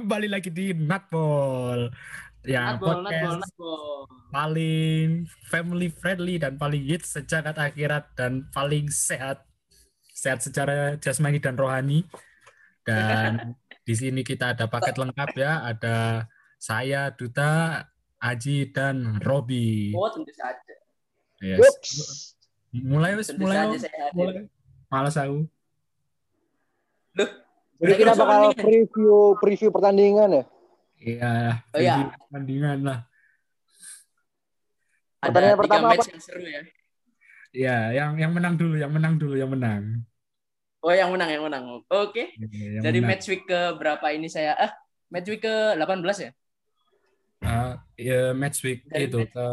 Kembali lagi di Nutball. Ya, Nutball, podcast nutball, nutball. paling family friendly dan paling hits sejagat akhirat dan paling sehat. Sehat secara jasmani dan rohani. Dan di sini kita ada paket lengkap ya. Ada saya, Duta, Aji, dan Robi. Oh, tentu saja. Yes. Mulai wis, Tentu mulai. mulai. Malas aku. Jadi kita bakal ini. preview preview pertandingan ya. Iya, Oh, iya. pertandingan lah. Ada Pertandingan tiga pertama match yang seru ya. Ya, yang yang menang dulu, yang menang dulu, yang menang. Oh, yang menang, yang menang. Oke. Yang Dari menang. match week ke berapa ini saya? Ah, match week ke 18 ya? Ah, ya, match week Dari itu match- ke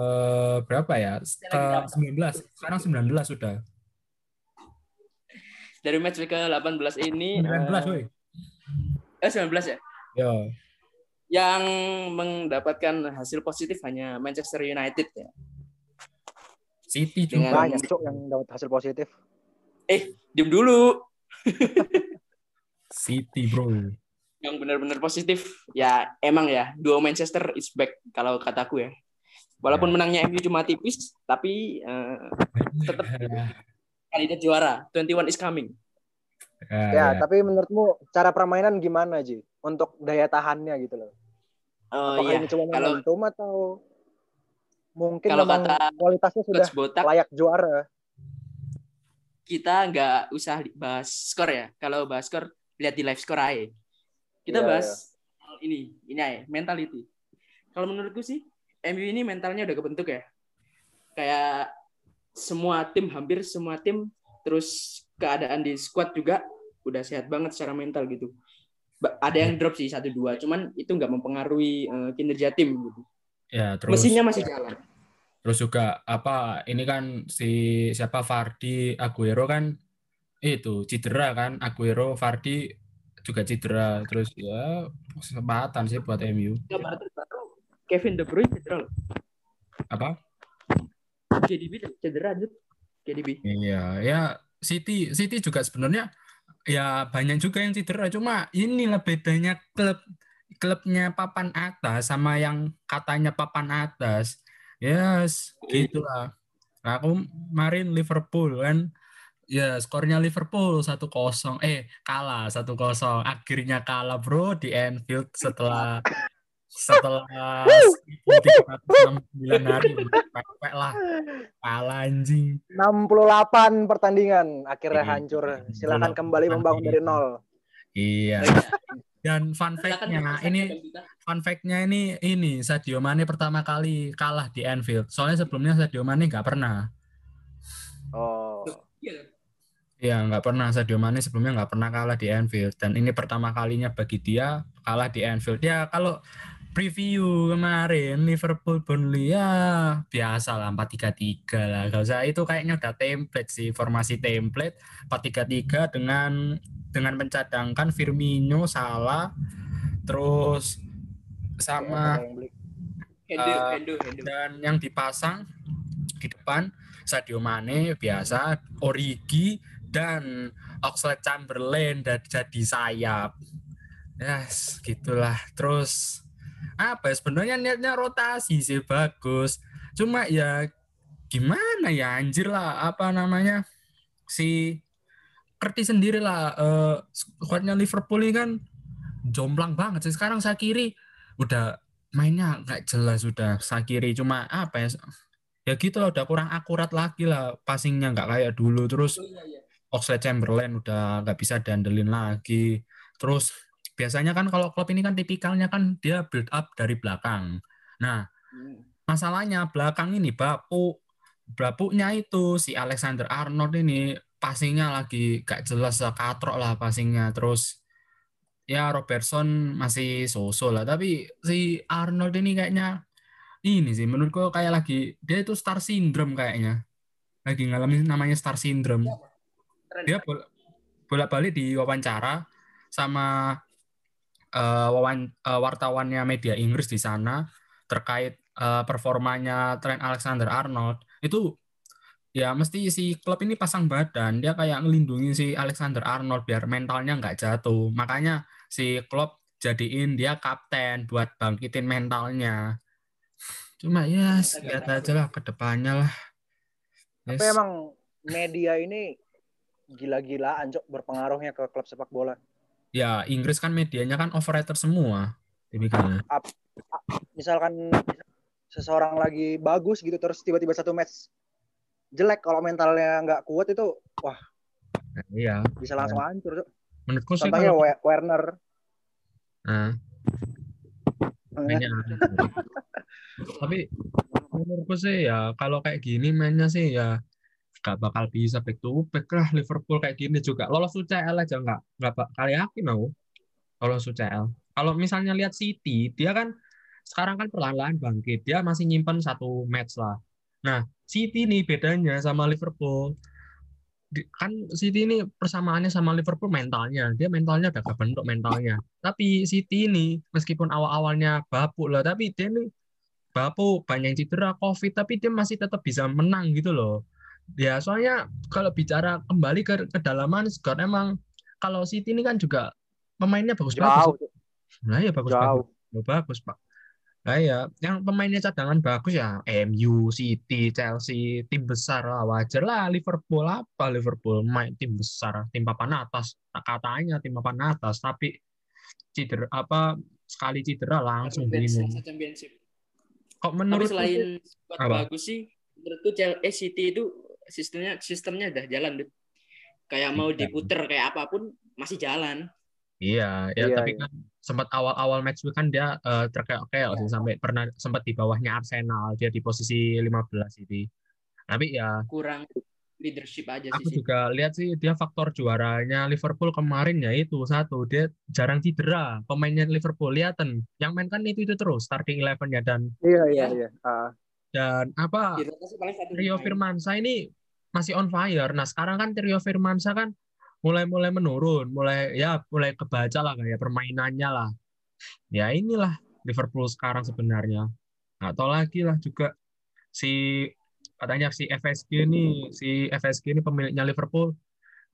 berapa ya? Ke lagi 19. Sekarang 19 sudah. Dari match week ke 18 ini 19, eh, woi. Eh 19 ya. Ya. Yang mendapatkan hasil positif hanya Manchester United ya. City Dengan- juga. Banyak cok yang dapat hasil positif. Eh, diem dulu. City, Bro. Yang benar-benar positif ya emang ya duo Manchester is back kalau kataku ya. Walaupun menangnya MU cuma tipis, tapi eh, Tetep. kandidat juara. 21 is coming. Ya, Ya, ya. tapi menurutmu cara permainan gimana Ji? Untuk daya tahannya gitu loh. Oh Apakah iya, ini cuma kalau atau mungkin Kalau kata kualitasnya sudah coach Botak layak juara? kita nggak usah bahas skor ya. Kalau bahas skor lihat di live score aja. Kita Iya, bahas hal ini, ini aja, mentality. Kalau menurutku sih MU ini mentalnya udah kebentuk ya. Kayak semua tim hampir semua tim terus keadaan di squad juga udah sehat banget secara mental gitu. Ada yang drop sih satu dua, cuman itu nggak mempengaruhi eh, kinerja tim gitu. Ya, terus Mesinnya masih jalan. terus juga apa ini kan si siapa Fardi Aguero kan itu cedera kan Aguero Fardi juga cedera terus ya kesempatan sih buat MU Kabar terbaru Kevin De Bruyne cedera loh. apa KDB cedera aja. KDB. Iya, ya City City juga sebenarnya ya banyak juga yang cedera. Cuma inilah bedanya klub klubnya papan atas sama yang katanya papan atas. Yes, gitulah. Nah, aku kemarin Liverpool kan ya skornya Liverpool 1-0 eh kalah 1-0 akhirnya kalah bro di Anfield setelah setelah 1369 hari pepek lah kalah anjing 68 pertandingan akhirnya Iya, hancur. 68 Silakan kembali membangun dari nol. Iya. Dan fun fact-nya ini fun fact-nya ini ini Sadio Mane pertama kali kalah di Anfield. Soalnya sebelumnya Sadio Mane nggak pernah. Oh. Iya. Iya, nggak pernah Sadio Mane sebelumnya nggak pernah kalah di Anfield dan ini pertama kalinya bagi dia kalah di Anfield. Ya kalau preview kemarin Liverpool Burnley ya biasa lah 4-3-3 lah. Gak usah itu kayaknya udah template sih formasi template 4-3-3 dengan dengan mencadangkan Firmino, Salah, terus sama Hendo. dan yang dipasang di depan Sadio Mane biasa, Origi dan Oxlade Chamberlain dan jadi sayap. Yes, gitulah. Terus apa ya sebenarnya niatnya rotasi sih bagus. Cuma ya gimana ya anjir lah apa namanya si Kerti sendiri lah eh, squadnya Liverpool ini kan jomplang banget sih sekarang Sakiri udah mainnya nggak jelas sudah Sakiri cuma apa ya ya gitu lah udah kurang akurat lagi lah passingnya nggak kayak dulu terus Oh, iya, iya. Oxlade Chamberlain udah nggak bisa dandelin lagi terus biasanya kan kalau klub ini kan tipikalnya kan dia build up dari belakang. Nah Hmm. masalahnya belakang ini bapuk. Bapuknya itu si Alexander Arnold ini passingnya lagi gak jelas katrok lah passingnya. Terus ya Robertson masih sosok lah. Tapi si Arnold ini kayaknya ini sih menurutku kayak lagi dia itu star syndrome kayaknya. Lagi ngalamin namanya star syndrome. Keren. dia bol bolak-balik di wawancara sama eh, wawan eh, wartawannya media Inggris di sana terkait eh, performanya Trent Alexander Arnold itu ya mesti si klub ini pasang badan dia kayak ngelindungi si Alexander Arnold biar mentalnya nggak jatuh makanya si klub jadiin dia kapten buat bangkitin mentalnya. Cuma ya lihat aja lah ke depannya lah. Yes. Tapi emang media ini gila-gilaan cok berpengaruhnya ke klub sepak bola. Ya, Inggris kan medianya kan overrated semua. Tipikalnya. Misalkan seseorang lagi bagus gitu terus tiba-tiba satu match jelek kalau mentalnya nggak kuat itu wah iya bisa langsung ya. hancur menurutku sih contohnya kalau... Werner nah. tapi menurutku sih ya kalau kayak gini mainnya sih ya gak bakal bisa back to back lah Liverpool kayak gini juga. Lolos UCL aja nggak nggak kali yakin mau lolos UCL kalau misalnya lihat City dia kan sekarang kan perlahan-lahan bangkit. Dia masih nyimpan satu match lah. Nah City ini bedanya sama Liverpool. Kan City ini persamaannya sama Liverpool mentalnya. Dia mentalnya udah bentuk mentalnya. Tapi City ini meskipun awal-awalnya bapuk lah tapi dia ini bapuk banyak cedera covid tapi dia masih tetap bisa menang gitu loh ya soalnya kalau bicara kembali ke kedalaman squad emang kalau City ini kan juga pemainnya bagus-bagus. Nah ya bagus-bagus. Bagus, bagus pak. Nah ya, yang pemainnya cadangan bagus ya MU, City, Chelsea, tim besar. Lah wajar lah Liverpool apa? Liverpool main tim besar, tim papan atas. Tak katanya tim papan atas, tapi cedera apa sekali cedera langsung bingung. Kok menurut tapi selain apa? bagus sih, menurutku eh City itu sistemnya sistemnya udah jalan deh. Kayak mau iya. diputer kayak apa pun masih jalan. Iya, ya iya, tapi iya. kan sempat awal-awal match itu kan dia uh, terkeok-keok sih sampai pernah sempat di bawahnya Arsenal, dia di posisi 15 ini. Tapi ya kurang leadership aja sih. Aku juga lihat sih dia faktor juaranya Liverpool kemarin ya itu satu dia jarang cedera pemainnya Liverpool lihatan yang main kan itu itu terus starting eleven ya dan iya iya iya uh. Dan apa Rio Firmansyah ini masih on fire nah sekarang kan Rio Firmansyah kan mulai-mulai menurun, mulai ya mulai kebaca lah kayak permainannya lah. Ya inilah Liverpool sekarang sebenarnya. Tahu lagi lah juga si katanya si FSG ini si FSG ini pemiliknya Liverpool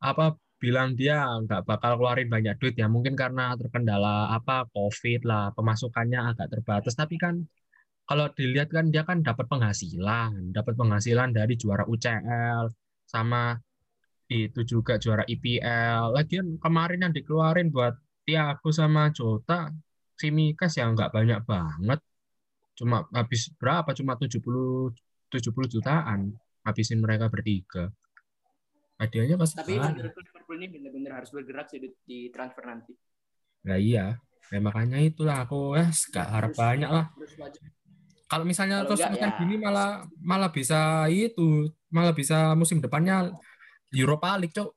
apa bilang dia nggak bakal keluarin banyak duit ya mungkin karena terkendala apa covid lah pemasukannya agak terbatas tapi kan kalau dilihat kan dia kan dapat penghasilan dapat penghasilan dari juara UCL sama itu juga juara IPL. Lagian kemarin yang dikeluarin buat Tiago sama Jota, Simikas yang nggak banyak banget. Cuma habis berapa? Cuma 70 70 jutaan habisin mereka bertiga. Hadiahnya pasti Tapi Liverpool ini benar-benar harus bergerak sih di transfer nanti. Nah iya, ya, makanya itulah aku eh gak harap banyak lah. Kalau misalnya terus ya. gini malah malah bisa itu, malah bisa musim depannya Europa League, Cok.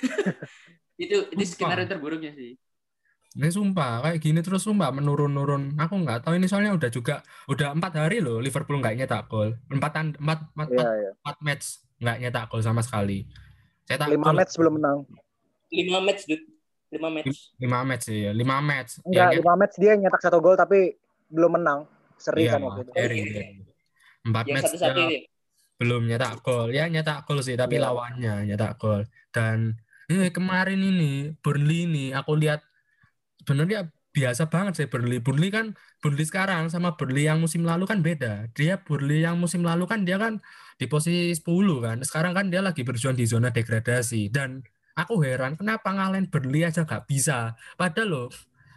itu itu skenario terburuknya sih. Ini sumpah kayak gini terus sumpah menurun-nurun. Aku nggak tahu ini soalnya udah juga udah empat hari loh Liverpool nggak nyetak gol. Empat empat empat, yeah, yeah. empat match nggak nyetak gol sama sekali. Saya lima match belum menang. Lima match dude. Lima match. Lima match sih, ya. lima match. Enggak, ya, lima match dia nyetak satu gol tapi belum menang. Seri iya, kan waktu itu. Seri, Empat match. Satu belum nyetak gol ya nyetak gol sih tapi yeah. lawannya nyetak gol dan eh, kemarin ini Burnley ini aku lihat sebenarnya biasa banget sih Burnley Burnley kan Burnley sekarang sama Burnley yang musim lalu kan beda dia Burnley yang musim lalu kan dia kan di posisi 10 kan sekarang kan dia lagi berjuang di zona degradasi dan aku heran kenapa ngalahin Burnley aja gak bisa padahal loh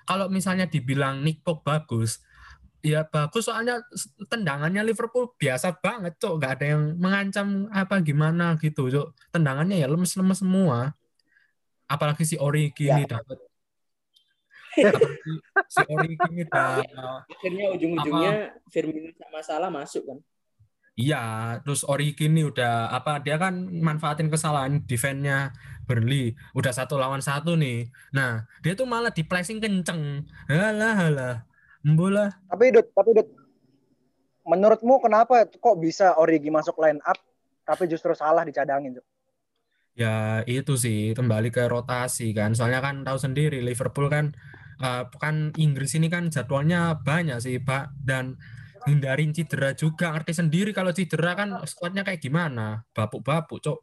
kalau misalnya dibilang Nick Pope bagus ya bagus soalnya tendangannya Liverpool biasa banget cok nggak ada yang mengancam apa gimana gitu cok tendangannya ya lemes-lemes semua apalagi si Origi ya. ini dapat si Origi ini dapat akhirnya ujung-ujungnya Firmino sama Salah masuk kan Iya, terus Origi ini udah apa dia kan manfaatin kesalahan defense-nya Burnley. Udah satu lawan satu nih. Nah, dia tuh malah di placing kenceng. Halah, halah Bola. Tapi Dut, tapi Dut, menurutmu kenapa kok bisa Origi masuk line up tapi justru salah dicadangin, Cuk? Ya itu sih kembali ke rotasi kan. Soalnya kan tahu sendiri Liverpool kan uh, kan Inggris ini kan jadwalnya banyak sih Pak dan hindarin cedera juga. Ngerti sendiri kalau cedera kan skuadnya kayak gimana? Bapuk-bapuk, Cok.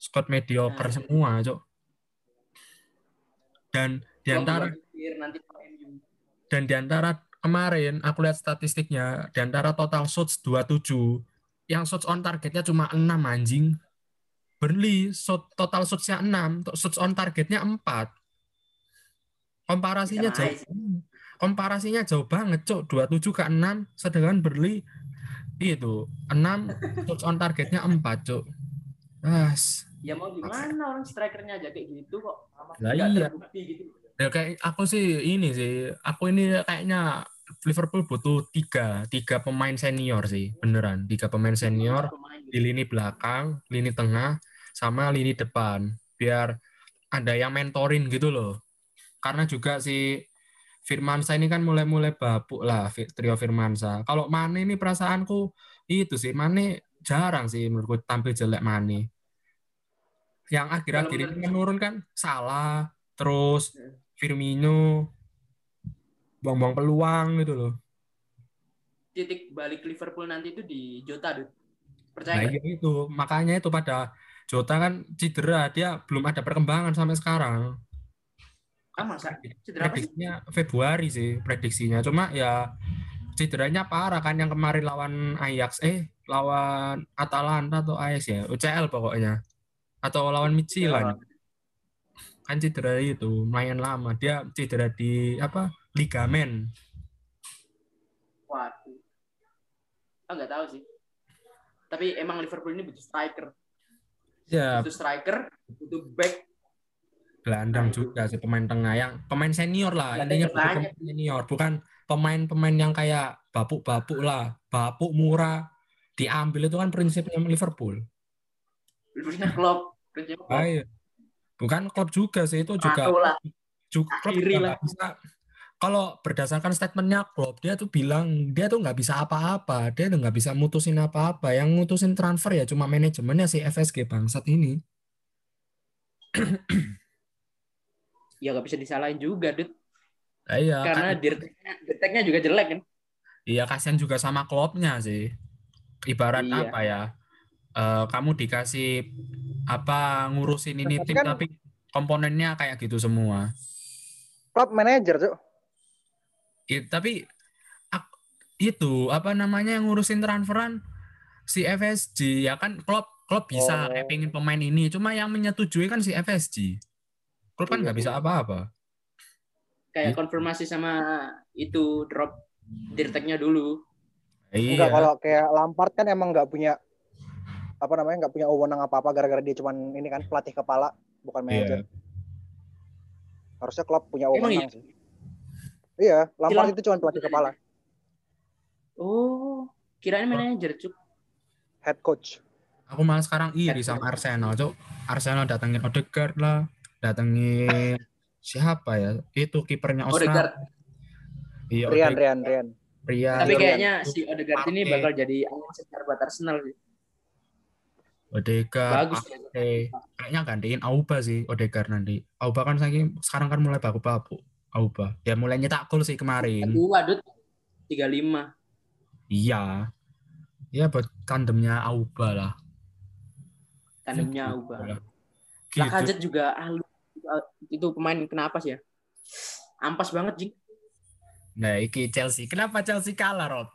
Squad mediocre semua, Cok. Dan di Klopp antara berpikir nanti. Dan di antara kemarin aku lihat statistiknya di antara total shots 27 yang shots on targetnya cuma 6 anjing. Burnley shot total shotsnya 6, to- shots on targetnya 4. Komparasinya Bisa jauh. Komparasinya jauh banget, Cok. 27 ke 6, sedangkan Burnley itu 6 shots on targetnya 4, Cok. As. Ya mau gimana orang strikernya aja kayak gitu kok. Lah iya. terbukti gitu. Ya kayak aku sih ini sih, aku ini kayaknya Liverpool butuh tiga, tiga pemain senior sih, beneran. Tiga pemain senior di lini belakang, lini tengah, sama lini depan. Biar ada yang mentorin gitu loh. Karena juga si Firmansa ini kan mulai-mulai babuk lah, trio Firmansa. Kalau Mane ini perasaanku itu sih, Mane jarang sih menurutku tampil jelek Mane. Yang akhir-akhir ini menurut- menurun kan Salah, terus Hmm. Firmino, buang-buang peluang gitu loh. Titik balik Liverpool nanti itu di Jota. Nah Percaya nggak? iya itu, makanya itu pada Jota kan cedera, dia belum ada perkembangan sampai sekarang. Ah, masa? Cedera apa sih? Prediksinya Februari sih prediksinya. Cuma ya cederanya parah kan yang kemarin lawan Ajax, eh lawan Atalanta atau Ajax ya, UCL pokoknya. Atau lawan Midtjylland. Kan cedera itu lumayan lama. Dia cedera di apa? Ligamen. Waduh. Ah, nggak tahu sih. Tapi emang Liverpool ini butuh striker. Ya, Butuh striker, butuh back. gelandang juga sih pemain tengah yang pemain senior lah intinya pemain senior bukan pemain-pemain yang kayak bapuk-bapuk lah bapuk murah diambil itu kan prinsipnya Liverpool Liverpoolnya Klopp. Prinsipnya Klopp. Bukan klub juga sih itu juga juga klub juga nggak bisa kalau berdasarkan statementnya klub dia tuh bilang dia tuh nggak bisa apa-apa dia tuh nggak bisa mutusin apa-apa yang mutusin transfer ya cuma manajemennya si FSG bangsat ini Ya nggak bisa disalahin juga, Dut. Nah, iya Karena kan- dirteknya, dirteknya juga jelek kan. Iya kasihan juga sama klubnya sih. Ibarat Iya. apa ya? Eh, kamu dikasih apa ngurusin ini Tapi tim kan- tapi komponennya kayak gitu semua. Klub manajer, Cuk. I- tapi itu apa namanya yang ngurusin transferan si FSG ya kan klub klub bisa Oh. kayak pengen pemain ini cuma yang menyetujui kan si FSG. Klub kan Iya, nggak bisa iya. apa-apa. Kayak Gitu. konfirmasi sama itu drop dirteknya dulu. Enggak Iya. kalau kayak Lampard kan emang nggak punya apa namanya nggak punya wewenang apa apa gara-gara dia cuman ini kan pelatih kepala bukan Iya. manajer. Harusnya klub punya wewenang sih. Iya, Lampard Lam- itu cuma pelatih kepala, Oh, kirain manajer, Cuk. head coach. Aku malah sekarang iri sama Arsenal, Cok. Arsenal datengin Odegaard lah, datengin siapa ya? Itu kipernya Odegaard. Australia. Iya, Rian, Odegaard. Rian, Rian. Rian. Tapi Rian. kayaknya si Odegaard ini bakal jadi angin segar buat Arsenal sih. Odegaard. Bagus. Partey. Kayaknya gantiin Auba sih Odegaard nanti. Auba kan saking sekarang kan mulai baku-baku. Auba. Ya mulai nyetak gol sih kemarin. Dua, Dut. 35. Iya. Iya buat tandemnya Auba lah. Tandemnya Gitu. Lacazette Gitu. juga ah, lu- itu pemain kenapa sih ya? Ampas banget, Jing. Nah, iki Chelsea. Kenapa Chelsea kalah, Rod?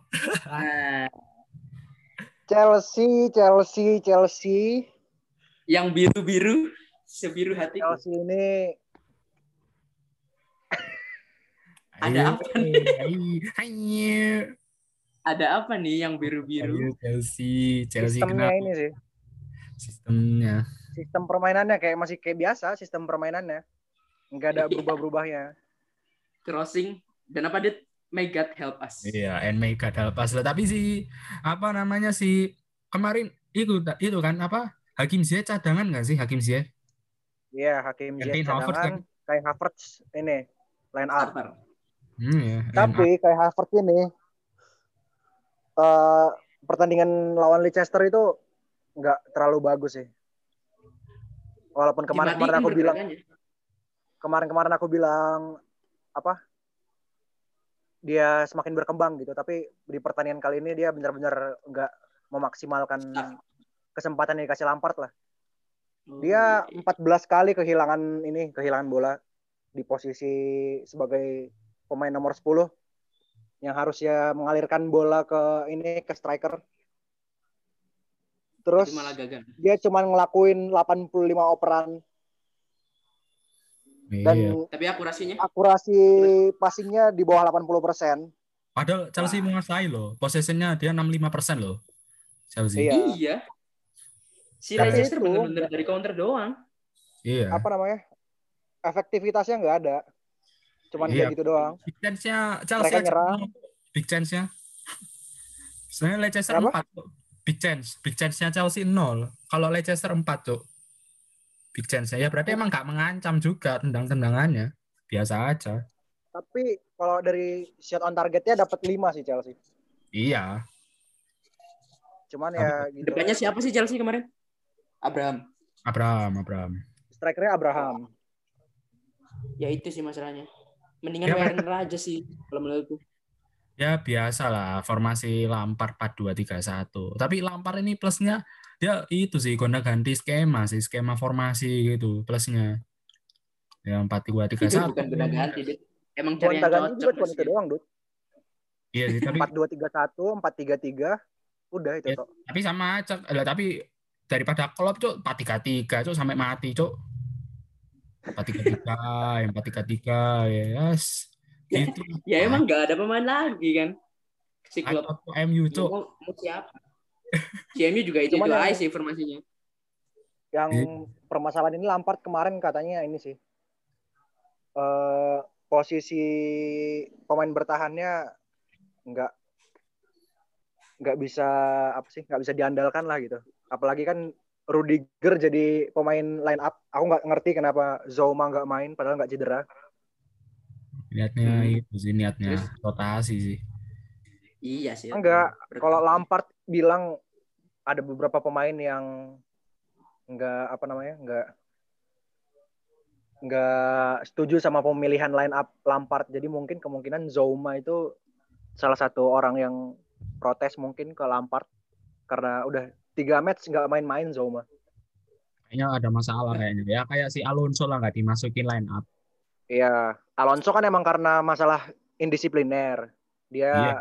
Nah, Chelsea, Chelsea, Chelsea. yang biru-biru sebiru hati. Chelsea ini Ada apa nih? Ada apa nih yang biru-biru? Chelsea, Chelsea sistemnya kenapa? ini sih. Sistemnya. Sistem permainannya kayak masih kayak biasa sistem permainannya. Enggak ada Iya. berubah-berubahnya. Crossing dan apa dit? May God help us. Iya, and make God help us lah. Tapi si apa namanya si kemarin itu itu kan apa? Hakim Ziyech cadangan nggak sih Hakim Ziyech? Iya, Hakim Gantiin Ziyech Havertz cadangan, kayak Havertz ini line up. Hmm, ya. Tapi kayak Havertz ini eh pertandingan lawan Leicester itu nggak terlalu bagus sih. Walaupun kemarin-kemarin aku bilang pergerakannya. kemarin-kemarin aku bilang apa? Dia semakin berkembang gitu, tapi di pertandingan kali ini dia benar-benar nggak memaksimalkan kesempatan yang dikasih Lampard lah. Dia iya. 14 kali kehilangan ini, kehilangan bola. di posisi sebagai pemain nomor 10 yang harusnya mengalirkan bola ke ini ke striker. Terus dia cuma ngelakuin 85 operan dan Iya. Tapi akurasinya akurasi passingnya di bawah 80%. Padahal Chelsea Wah. menguasai loh. Possessionnya dia 65% loh. Chelsea. Iya. iya. Si Leicester itu- bener-bener dari counter doang. Iya. Apa namanya? Efektivitasnya nggak ada. Cuman Iya. kayak gitu doang. Big chance-nya Chelsea nyerang. Big chance-nya. Sebenarnya Leicester Kenapa? 4 tuh. Big chance. Big chance-nya Chelsea 0. Kalau Leicester 4 tuh. Big chance-nya. Ya berarti emang nggak mengancam juga tendang-tendangannya. Biasa aja. Tapi kalau dari shot on targetnya dapat 5 sih Chelsea. Iya. Cuman ya gitu. Depannya siapa sih Chelsea kemarin? Abraham. Abraham, Abraham. Strikernya Abraham. Ya itu sih masalahnya. Mendingan Ya, Werner aja sih kalau menurutku. Ya biasa lah formasi Lampard 4-2-3-1. Tapi Lampard ini plusnya dia itu sih gonta ganti skema sih, skema formasi gitu plusnya. Ya 4-2-3-1. Itu bukan beda ganti, Dit. Emang cari yang Gonta cocok. juga cuma itu doang, Dut. Iya sih, tapi 4-2-3-1, 4-3-3, udah itu, Ya. Tapi sama aja. Lah, tapi daripada Klopp cuk 4-3-3 cuk sampai mati cuk. 4-3-3, yang 4-3-3 ya yes. Ya, Gitu. Ya emang nggak ada pemain lagi kan. Si klub MU cuk. mau, mau siapa? Si MU juga itu, Cuman itu yang- aja sih informasinya. Yang Iya. permasalahan ini Lampard kemarin katanya ini sih. eh posisi pemain bertahannya nggak nggak bisa apa sih nggak bisa diandalkan lah gitu apalagi kan Rudiger jadi pemain line up aku nggak ngerti kenapa Zouma nggak main padahal nggak cedera Niatnya Hmm. itu sih niatnya rotasi sih. Iya sih. Enggak, kalau Lampard bilang ada beberapa pemain yang nggak apa namanya nggak nggak setuju sama pemilihan line up Lampard jadi mungkin kemungkinan Zouma itu salah satu orang yang protes mungkin ke Lampard karena udah tiga match nggak main-main Zouma Kayaknya ada masalah kayaknya. Ya kayak si Alonso lah nggak dimasukin line up. Iya Alonso kan emang karena masalah indisipliner dia Iya.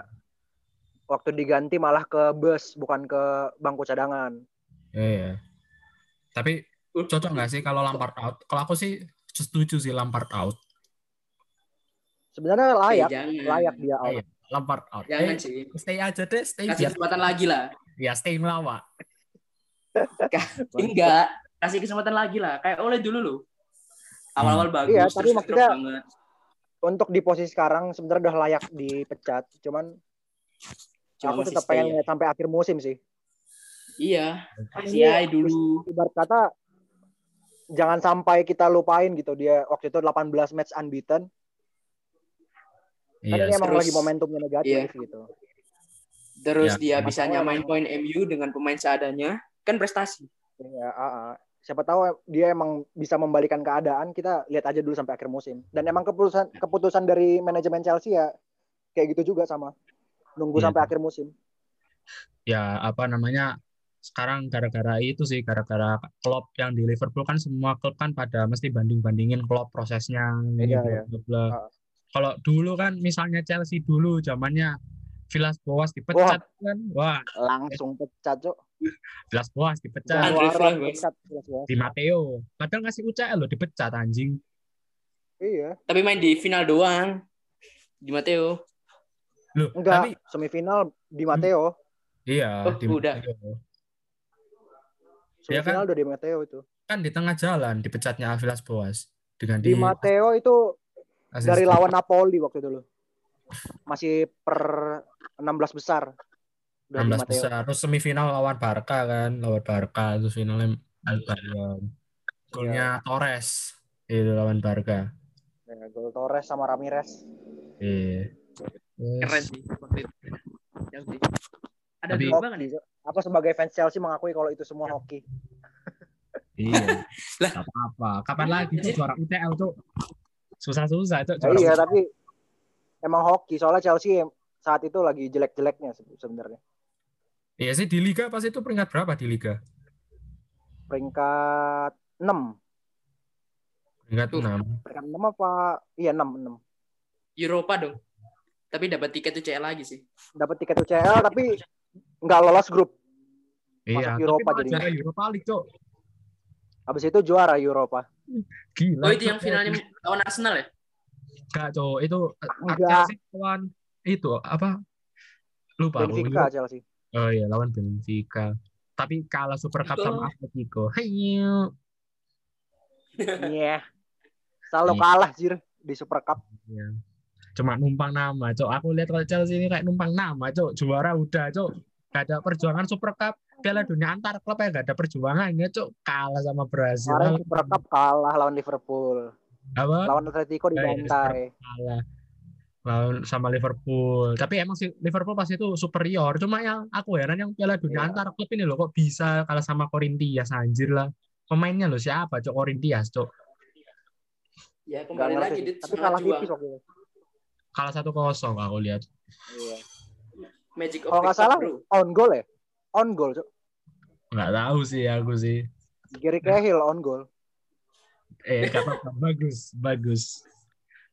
Waktu diganti malah ke bus bukan ke bangku cadangan Iya. Tapi cocok nggak sih kalau Lampard out? Kalau aku sih setuju sih Lampard out. sebenarnya Eh, layak jangan. layak dia out Iya, Lampard out. Jangan Eh, sih. stay aja deh, stay Kasih biar kesempatan lagi lah. ya stay melawak. Enggak. Kasih kesempatan lagi lah. Kayak oleh dulu loh. Awal-awal bagus. Iya, terus tapi maksudnya- banget. untuk di posisi sekarang sebenarnya udah layak dipecat. Cuman Cuma aku tetap pengen ya. sampai akhir musim sih. Iya. Kasih aja dulu. Ibarat kata jangan sampai kita lupain gitu dia waktu itu 18 match unbeaten. Kan Iya, ini emang terus- lagi momentumnya negatif gitu. Terus Ya, dia bisa nyamain poin MU dengan pemain seadanya. Kan prestasi. Ya, ah, ah. siapa tahu dia emang bisa membalikan keadaan. Kita lihat aja dulu sampai akhir musim. Dan emang keputusan keputusan dari manajemen Chelsea ya kayak gitu juga sama. Nunggu Iya. sampai akhir musim. ya apa namanya sekarang gara-gara itu sih gara-gara klub yang di Liverpool kan semua klub kan pada mesti banding-bandingin klub prosesnya Iya, iya. bla. Ah. Kalau dulu kan misalnya Chelsea dulu zamannya Villas Boas dipecat kan wah Langsung pecat, Cok. Villas Boas dipecat di Matteo padahal ngasih UCL loh dipecat anjing Iya. Tapi main di final doang. Di Matteo. Loh Enggak, tapi semifinal di Matteo. iya Oh, di udah. Matteo. Iya kan? Semifinal udah di Matteo itu. kan di tengah jalan dipecatnya Villas Boas dengan Di Matteo itu asisten. dari lawan Napoli waktu itu loh. Masih per 16 besar. Udah di 16 Matteo. besar terus semifinal lawan Barca kan lawan Barca terus finalnya Albayern golnya Iya. Torres itu lawan Barca Ya, gol Torres sama Ramirez. iya Terus, Keren sih. waktu itu. Chelsea. Ada Tapi- dua banget nih. Aku sebagai fans Chelsea mengakui kalau itu semua hoki. iya Lah. Apa-apa kapan lagi tuh juara UCL tuh susah-susah itu Ya, juara iya, tapi emang hoki. Soalnya Chelsea saat itu lagi jelek-jeleknya se- sebenarnya. iya sih di Liga pas itu peringkat berapa di Liga Peringkat 6. Peringkat Tuh. 6. Peringkat 6 apa? Iya 6 6. Eropa dong. Tapi dapat tiket UCL lagi sih. Dapat tiket UCL tapi nggak lolos grup. Iya, Masuk Eropa tapi jadinya. juara Eropa League, Cok. Habis itu juara Eropa. Gila. Oh itu yang finalnya lawan Arsenal ya? Enggak, Cok. Itu. Chelsea lawan itu apa? Lupa aku. Benfica Chelsea. Oh iya, lawan Benfica. Tapi kalah Super Cup sama Atletico. Heyo. Iya. Selalu Iya. kalah jir di Super Cup. Ya. Cuma numpang nama, Cok. Aku lihat kalau Chelsea ini kayak numpang nama, Cok. Juara udah, Cok. Gak ada perjuangan Super Cup. Piala Dunia antar klub ya gak ada perjuangannya, Cok. Kalah sama Brazil. Kemarin Super Cup kalah lawan Liverpool. Apa? Lawan Atletico Ya, ya, dibantai. Kalah. Lawan sama Liverpool. Tapi emang sih Liverpool pas itu superior. Cuma yang aku heran yang Piala Dunia Iya. antar klub ini loh kok bisa kalah sama Corinthians anjir lah. Pemainnya loh siapa, Cok? Corinthians, Cok. Ya kembali lagi di Tapi kalah juang. tipis waktu Kalah 1-0 aku lihat. Iya. Magic of Kalau nggak salah bro. on goal ya? On goal, Cuk. Nggak tahu sih aku sih. Gary Cahill on goal. Eh, gak apa-apa. bagus, bagus.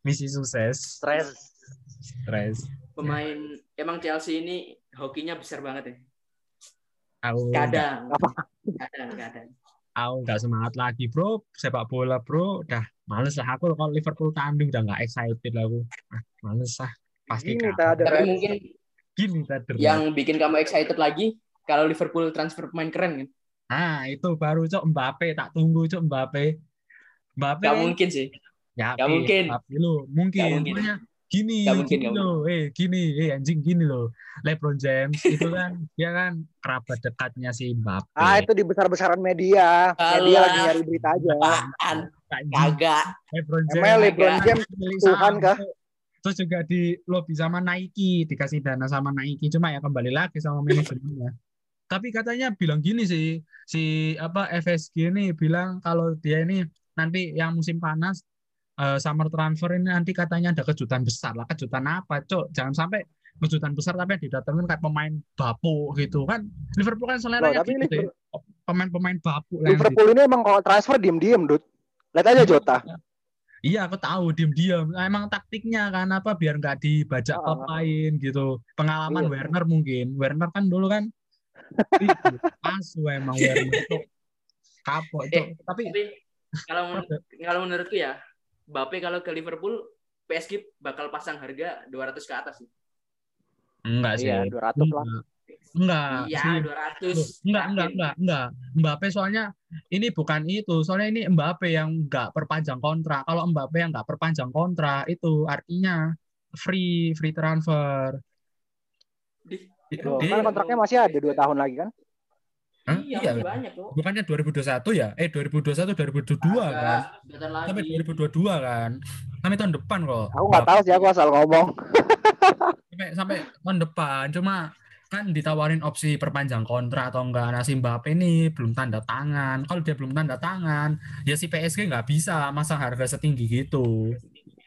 Misi sukses. Stres. Stres. Pemain emang Chelsea ini hokinya besar banget ya. Aku Kadang. Kadang, kadang. aku nggak semangat lagi, bro. Sepak bola, bro. Udah males lah aku kalau Liverpool tanding udah nggak excited lah aku. Ah, males lah. Pasti Gini kalah. Tapi mungkin Gini tadi. yang bikin kamu excited lagi kalau Liverpool transfer pemain keren kan? Nah, itu baru cok Mbappe tak tunggu cok Mbappe. Mbappe. Gak mungkin sih. Ya, Gak mungkin. Mbappe lo, mungkin. Gak mungkin. Makanya gini, Gak mungkin, gini gak loh, eh gini, eh anjing gini loh. LeBron James itu kan dia kan kerabat dekatnya si Mbappe. Ah, itu di besar-besaran media. Media Alah. lagi nyari berita aja. Apaan? Anjing, Kagak. LeBron James. Emang LeBron Agak. James Tuhan kah? Terus juga di lobby sama Nike, dikasih dana sama Nike, cuma ya kembali lagi sama manajemennya. Tapi katanya bilang gini sih, si apa FSG ini bilang kalau dia ini nanti yang musim panas eh, summer transfer ini nanti katanya ada kejutan besar lah. Kejutan apa, Cok? Jangan sampai kejutan besar tapi didatengin kayak pemain bapuk gitu kan. Liverpool kan selera tapi gitu Pemain-pemain bapuk lah yang Liverpool ini emang kalau transfer diem-diem, Dut. Lihat aja Jota. Iya, aku tahu diem-diem. Emang taktiknya kan apa biar nggak dibajak klub Ah. lain gitu. Pengalaman Iya. Werner mungkin. Werner kan dulu kan itu asu emang Werner tuh kapok Cok. Eh, Tapi Tapi kalau men- kalau menurutku ya, Mbappe kalau ke Liverpool PSG bakal pasang harga 200 ke atas sih. enggak sih. Iya, 200 lah. Enggak. Enggak Iya, sih. 200. Loh, enggak, enggak, enggak, enggak. Mbappe soalnya ini bukan itu. Soalnya ini Mbappe yang enggak perpanjang kontrak. Kalau Mbappe yang enggak perpanjang kontrak itu artinya free free transfer. Di- Dia- kan kontraknya masih ada 2 tahun lagi kan? Hah? Iya, Iya. masih banyak kok. Bukannya 2021 ya? Eh 2021 2022 kan? Bentar lagi. Sampai 2022 kan? Sampai tahun depan kok. Aku nggak tahu sih, aku asal ngomong. Sampai sampai tahun depan. Cuma kan ditawarin opsi perpanjang kontrak atau enggak. Nah, si Mbappe ini belum tanda tangan. Kalau dia belum tanda tangan, ya si PSG nggak bisa masang harga setinggi gitu.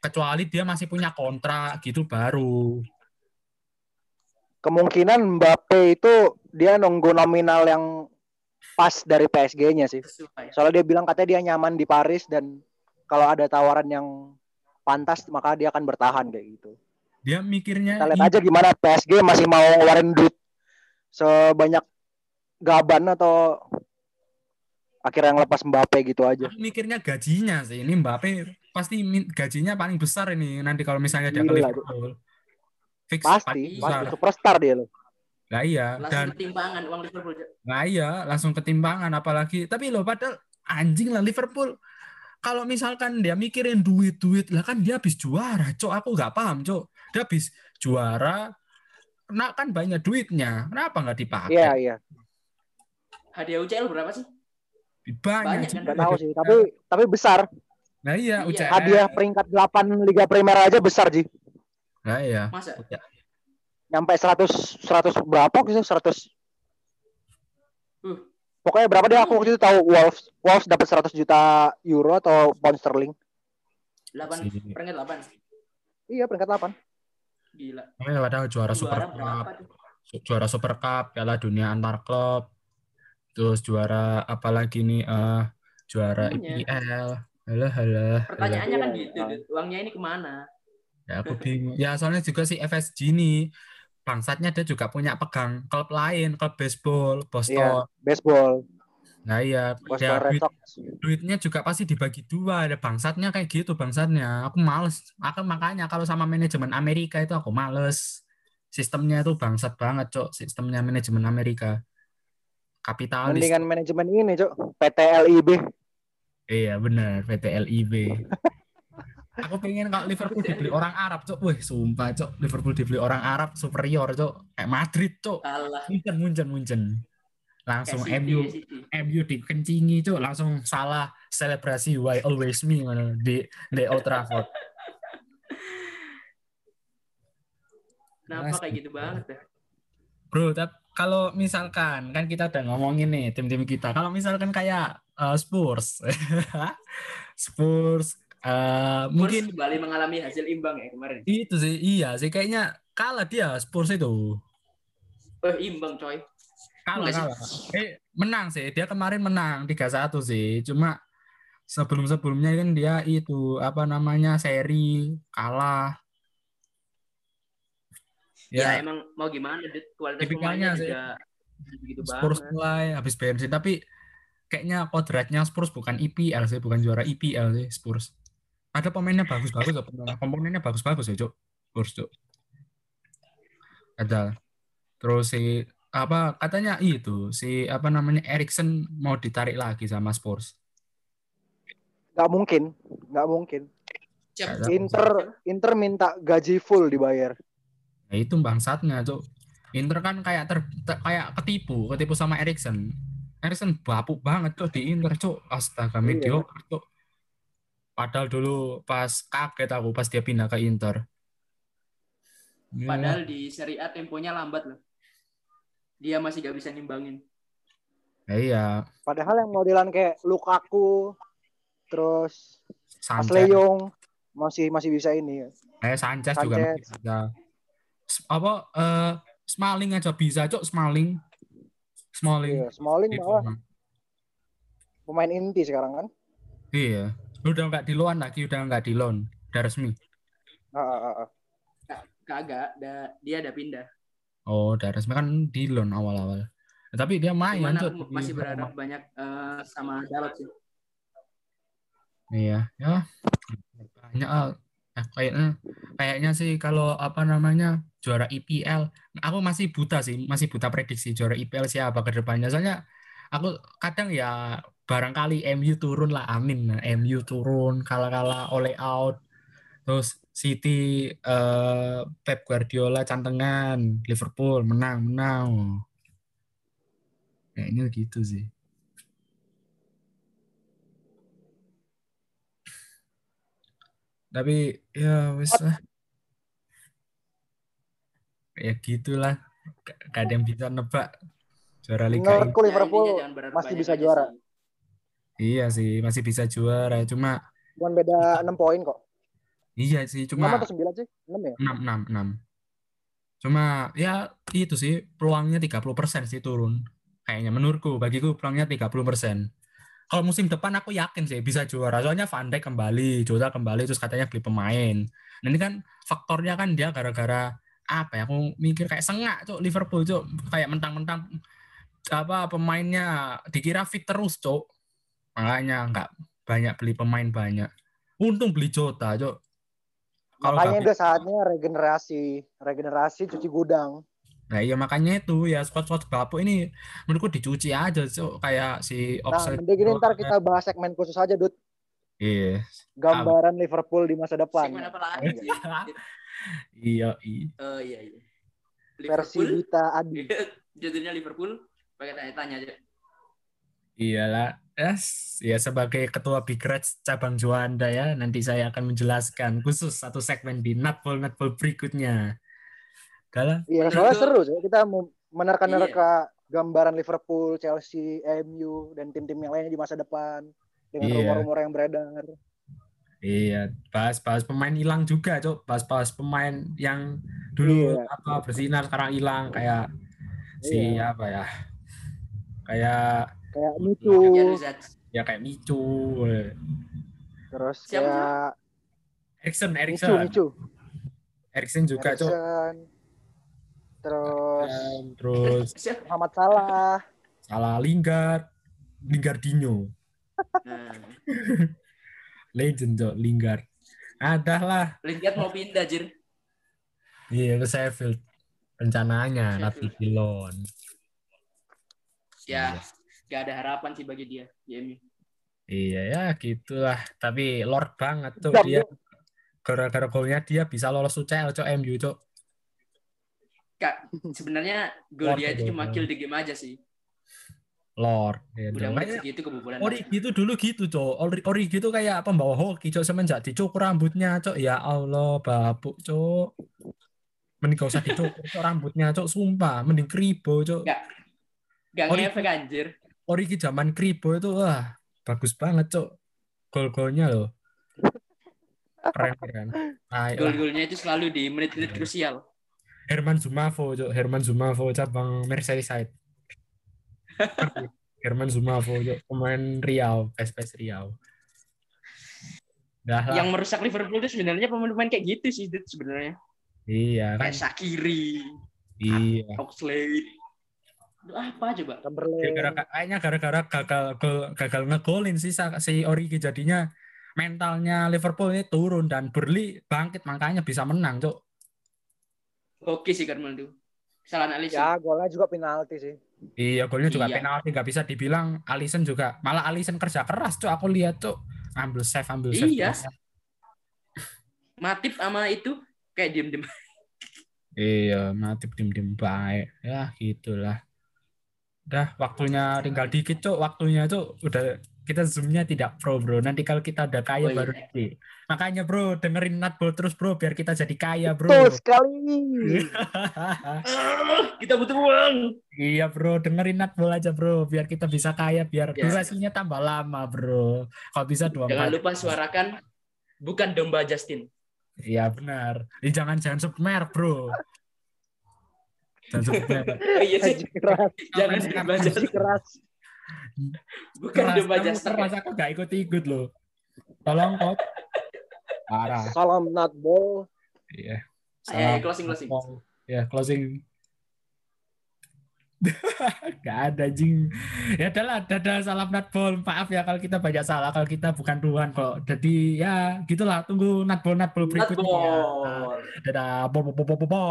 Kecuali dia masih punya kontrak gitu baru. Kemungkinan Mbappe itu dia nunggu nominal yang pas dari PSG-nya sih. Sesuai. Soalnya dia bilang katanya dia nyaman di Paris dan kalau ada tawaran yang pantas maka dia akan bertahan kayak gitu. Dia mikirnya Kita lihat aja gimana PSG masih mau ngeluarin duit sebanyak Gaban atau akhirnya yang lepas Mbappe gitu aja. Aku mikirnya gajinya sih. Ini Mbappe pasti gajinya paling besar ini nanti kalau misalnya dia ke Liverpool. Fix Pasti, pasti superstar dia loh. Lah iya, Langsung dan ketimpangan uang Liverpool. Nah iya, langsung ketimbangan apalagi. Tapi loh padahal anjing lah Liverpool. Kalau misalkan dia mikirin duit-duit lah kan dia habis juara, cok. Aku nggak paham, cok. Dia habis juara, nah kan banyak duitnya. Kenapa nggak dipakai? Iya, iya. Hadiah UCL berapa sih? Banyak. Banyak kan? Nggak tahu sih, tapi tapi besar. Nah iya, Iya. UCL. Hadiah peringkat 8 Liga Primer aja besar, Ji. Nah iya. Masa? Nyampe 100 100 berapa gitu? 100 Uh. Pokoknya berapa deh aku waktu itu tahu Wolves Wolves dapat 100 juta euro atau pound sterling. 8 Si- peringkat 8. Iya, peringkat 8. Gila. Makanya padahal juara Super Juara Cup, berapa tuh? juara Super Cup, Piala Dunia antar klub, terus juara apalagi nih eh juara. IPL. Halah, halah. halah. Pertanyaannya kan Iya, gitu, iya. Uangnya ini ke mana? Ya aku bingung. Ya soalnya juga si FSG ini bangsatnya dia juga punya pegang klub lain, klub baseball, Boston. Iya, baseball, Nah iya, Boston ya, Red duit- duitnya juga pasti dibagi dua. Ada bangsatnya kayak gitu bangsatnya. Aku males. Aku makanya kalau sama manajemen Amerika itu aku males. Sistemnya itu bangsat banget, Cok. Sistemnya manajemen Amerika. Kapitalis. Mendingan manajemen ini, Cok. PT LIB. Iya benar, PT LIB. Aku pengen kalau Liverpool dibeli orang Arab, Cok. Wih, sumpah, Cok. Liverpool dibeli orang Arab superior, Cok. Kayak Madrid, Cok. Kalah. Munchen, munchen, munchen. Langsung City, MU, ya. MU dikencingi, Cok. Langsung salah selebrasi Why Always Me di di Old Trafford. Kenapa kayak gitu banget ya? Bro, tapi kalau misalkan kan kita udah ngomongin nih tim-tim kita. Kalau misalkan kayak uh, Spurs, Spurs, uh, Mungkin mungkin kembali mengalami hasil imbang ya kemarin. itu sih, iya sih kayaknya kalah dia Spurs itu. Eh imbang coy. Kalah, Enggak sih. kalah. Eh, menang sih. Dia kemarin menang 3-1 sih. Cuma sebelum-sebelumnya kan dia itu apa namanya seri kalah. Ya, Ya, emang mau gimana? Kualitas pemainnya juga gitu Spurs mulai habis bensin tapi kayaknya kodratnya Spurs bukan IPL sih, bukan juara IPL sih Spurs. Ada pemainnya bagus-bagus loh, pemain- komponennya bagus-bagus ya, Cuk. Spurs, Cuk. Ada. Terus si apa katanya itu si apa namanya Erikson mau ditarik lagi sama Spurs. Nggak mungkin, nggak mungkin. Inter Inter minta gaji full dibayar. Nah, itu bangsatnya, Cuk. Inter kan kayak ter, ter- kayak ketipu, ketipu sama Erikson. Erikson bapuk banget tuh di Inter, Cuk. Astaga, Iya. mediocre, Cuk. Padahal dulu pas kaget aku pas dia pindah ke Inter. Ya, Padahal di Serie A temponya lambat loh. Dia masih gak bisa nimbangin. ya iya, Padahal yang modelan kayak Lukaku, terus Young masih masih bisa ini. eh, Sanchez juga Sanchez. masih bisa. Apa eh Smalling aja bisa, Cuk, Smalling. Smalling. Iya, Smalling Itu, malah pemain inti sekarang kan. Iya. Udah nggak di loan lagi, udah nggak di loan. Udah resmi. Ah, ah, ah, ah. Kagak, da- dia ada pindah. Oh, udah resmi kan di loan awal-awal. Nah, tapi dia main Cuman Cuk, aku di masih berharap banyak eh, sama Dalot sih. Iya, ya. Banyak ah. Eh, kayaknya kayaknya sih kalau apa namanya juara IPL, aku masih buta sih, masih buta prediksi juara IPL siapa ke depannya. Soalnya aku kadang ya barangkali MU turun lah, amin. Nah, MU turun, kalah-kalah oleh out. Terus City eh, Pep Guardiola cantengan, Liverpool menang, menang. Kayaknya gitu sih. Tapi ya wes lah. Ya gitulah. Gak gak ada yang bisa nebak juara Liga Liverpool Ya, berharap masih bisa juara. Iya sih, masih bisa juara. Cuma Cuman beda 6 poin kok. iya sih, 6 cuma atau 9 sih? 6 ya? 6 6 6. Cuma ya itu sih peluangnya 30% sih turun. Kayaknya menurutku, bagiku peluangnya 30%. Kalau musim depan aku yakin sih bisa juara. Soalnya Van Dijk kembali, Jota kembali terus katanya beli pemain. Nah, ini kan faktornya kan dia gara-gara apa ya? Aku mikir kayak sengak, Cuk, Liverpool, Cuk. Kayak mentang-mentang apa pemainnya dikira fit terus, Cuk. Makanya nggak banyak beli pemain banyak. Untung beli Jota, Cuk. Kalau Makanya udah saatnya regenerasi, regenerasi cuci gudang. Nah iya makanya itu ya squad-squad bapuk ini menurutku dicuci aja so, kayak si Nah, mending ini ntar kita bahas segmen khusus aja, Dut. Iya. Gambaran Liverpool di masa depan. Segmen apa lagi? iya, iya. Oh iya iya. Versi. Dita Adi. Judulnya Liverpool. Pakai tanya-tanya aja. Iyalah. Yes, ya sebagai ketua Big Reds cabang Juanda ya, nanti saya akan menjelaskan khusus satu segmen di Nutball Nutball berikutnya. Dalam Iya, soalnya seru sih. Kita mau menerka-nerka gambaran Liverpool, Chelsea, MU, dan tim-tim yang lainnya di masa depan. Dengan Iya. rumor-rumor yang beredar. Iya, bahas-bahas pemain hilang juga, Cok. Bahas-bahas pemain yang dulu Iya. apa bersinar sekarang hilang kayak si Iya. apa ya? Kayak Kayak Micu. Ya, ya kayak Micu. Terus Siapa, kayak Erikson, Micu, Erikson. Micu. Erikson juga, Cok. Erikson. Terus Dan Terus Siapa? Muhammad Salah. salah Lingard, Lingardinho. Nah, Legend, Cok, Lingard. Ada lah. Lingard mau pindah, Jir. Iya, ke Sheffield. Rencananya, Sheffield. nanti Pilon. Ya, gak ada harapan sih bagi dia di MU. Iya ya gitulah. Tapi Lord banget tuh Jam, dia. Gara-gara golnya dia bisa lolos UCL cok MU cok. Kak, sebenarnya gol Lord dia itu cuma kill di game aja sih. Lord. Gitu. Udah Kayak segitu kebobolan. Origi itu dulu gitu cok. Ori- Origi itu kayak pembawa hoki cok semenjak dicukur rambutnya cok. Ya Allah babuk cok. Mending gak usah dicukur cok rambutnya cok. Sumpah. Mending kribo cok. Gak Gak ngefek anjir. Origi zaman kribo itu wah bagus banget cok. Gol-golnya loh. Keren keren. Nah. Gol-golnya itu selalu di menit-menit krusial. Herman Zumavo, Cok. Herman Zumavo cabang Merseyside. Herman Zumavo, Cok. pemain Riau, PSPS Riau. Dah lah. Yang merusak Liverpool itu sebenarnya pemain-pemain kayak gitu sih sebenarnya. Iya kan. Kayak Shakiri, Iya. Oxlade. Itu apa coba? Gara-gara kayaknya gara-gara gagal gol, gagal ngegolin sih si Origi jadinya mentalnya Liverpool ini turun dan Burnley bangkit makanya bisa menang, Cok. Oke sih Karmel tuh. Kesalahan Alisson. Ya, golnya juga penalti sih. Iya, golnya juga Iya. penalti nggak bisa dibilang Alisson juga. Malah Alisson kerja keras, Cok. Aku lihat, Cok. Ambil save, ambil save. Iya. Matip sama itu kayak diem-diem. Iya, Matip dim-dim baik. Ya, gitulah. Udah, waktunya tinggal dikit, Cok. Waktunya, Cok. Udah kita zoomnya tidak pro, bro. Nanti kalau kita udah kaya Oh, iya. baru di. Makanya, bro, dengerin Natbol terus, bro. Biar kita jadi kaya, bro. Betul sekali. Ah, kita butuh uang. iya, bro. Dengerin Natbol aja, bro. Biar kita bisa kaya. Biar Ya. durasinya tambah lama, bro. Kalau bisa dua Jangan lupa suarakan bukan domba Justin. Iya, benar. Jangan jangan sebut merek, bro. Jangan sebut merek. Oh iya sih. Keras. Jangan Haji Justin. keras. Bukan Justin. keras aku gak ikut-ikut loh. Tolong kok. Parah. Salam Natbol. Iya. Ayo, ayo, closing, closing. Ya, closing. gak ada jing. Ya adalah dadah salam natbol. Maaf ya kalau kita banyak salah kalau kita bukan Tuhan kok. Jadi ya gitulah tunggu natbol natbol berikutnya. ya. Dadah. Bo bo bo bo bo.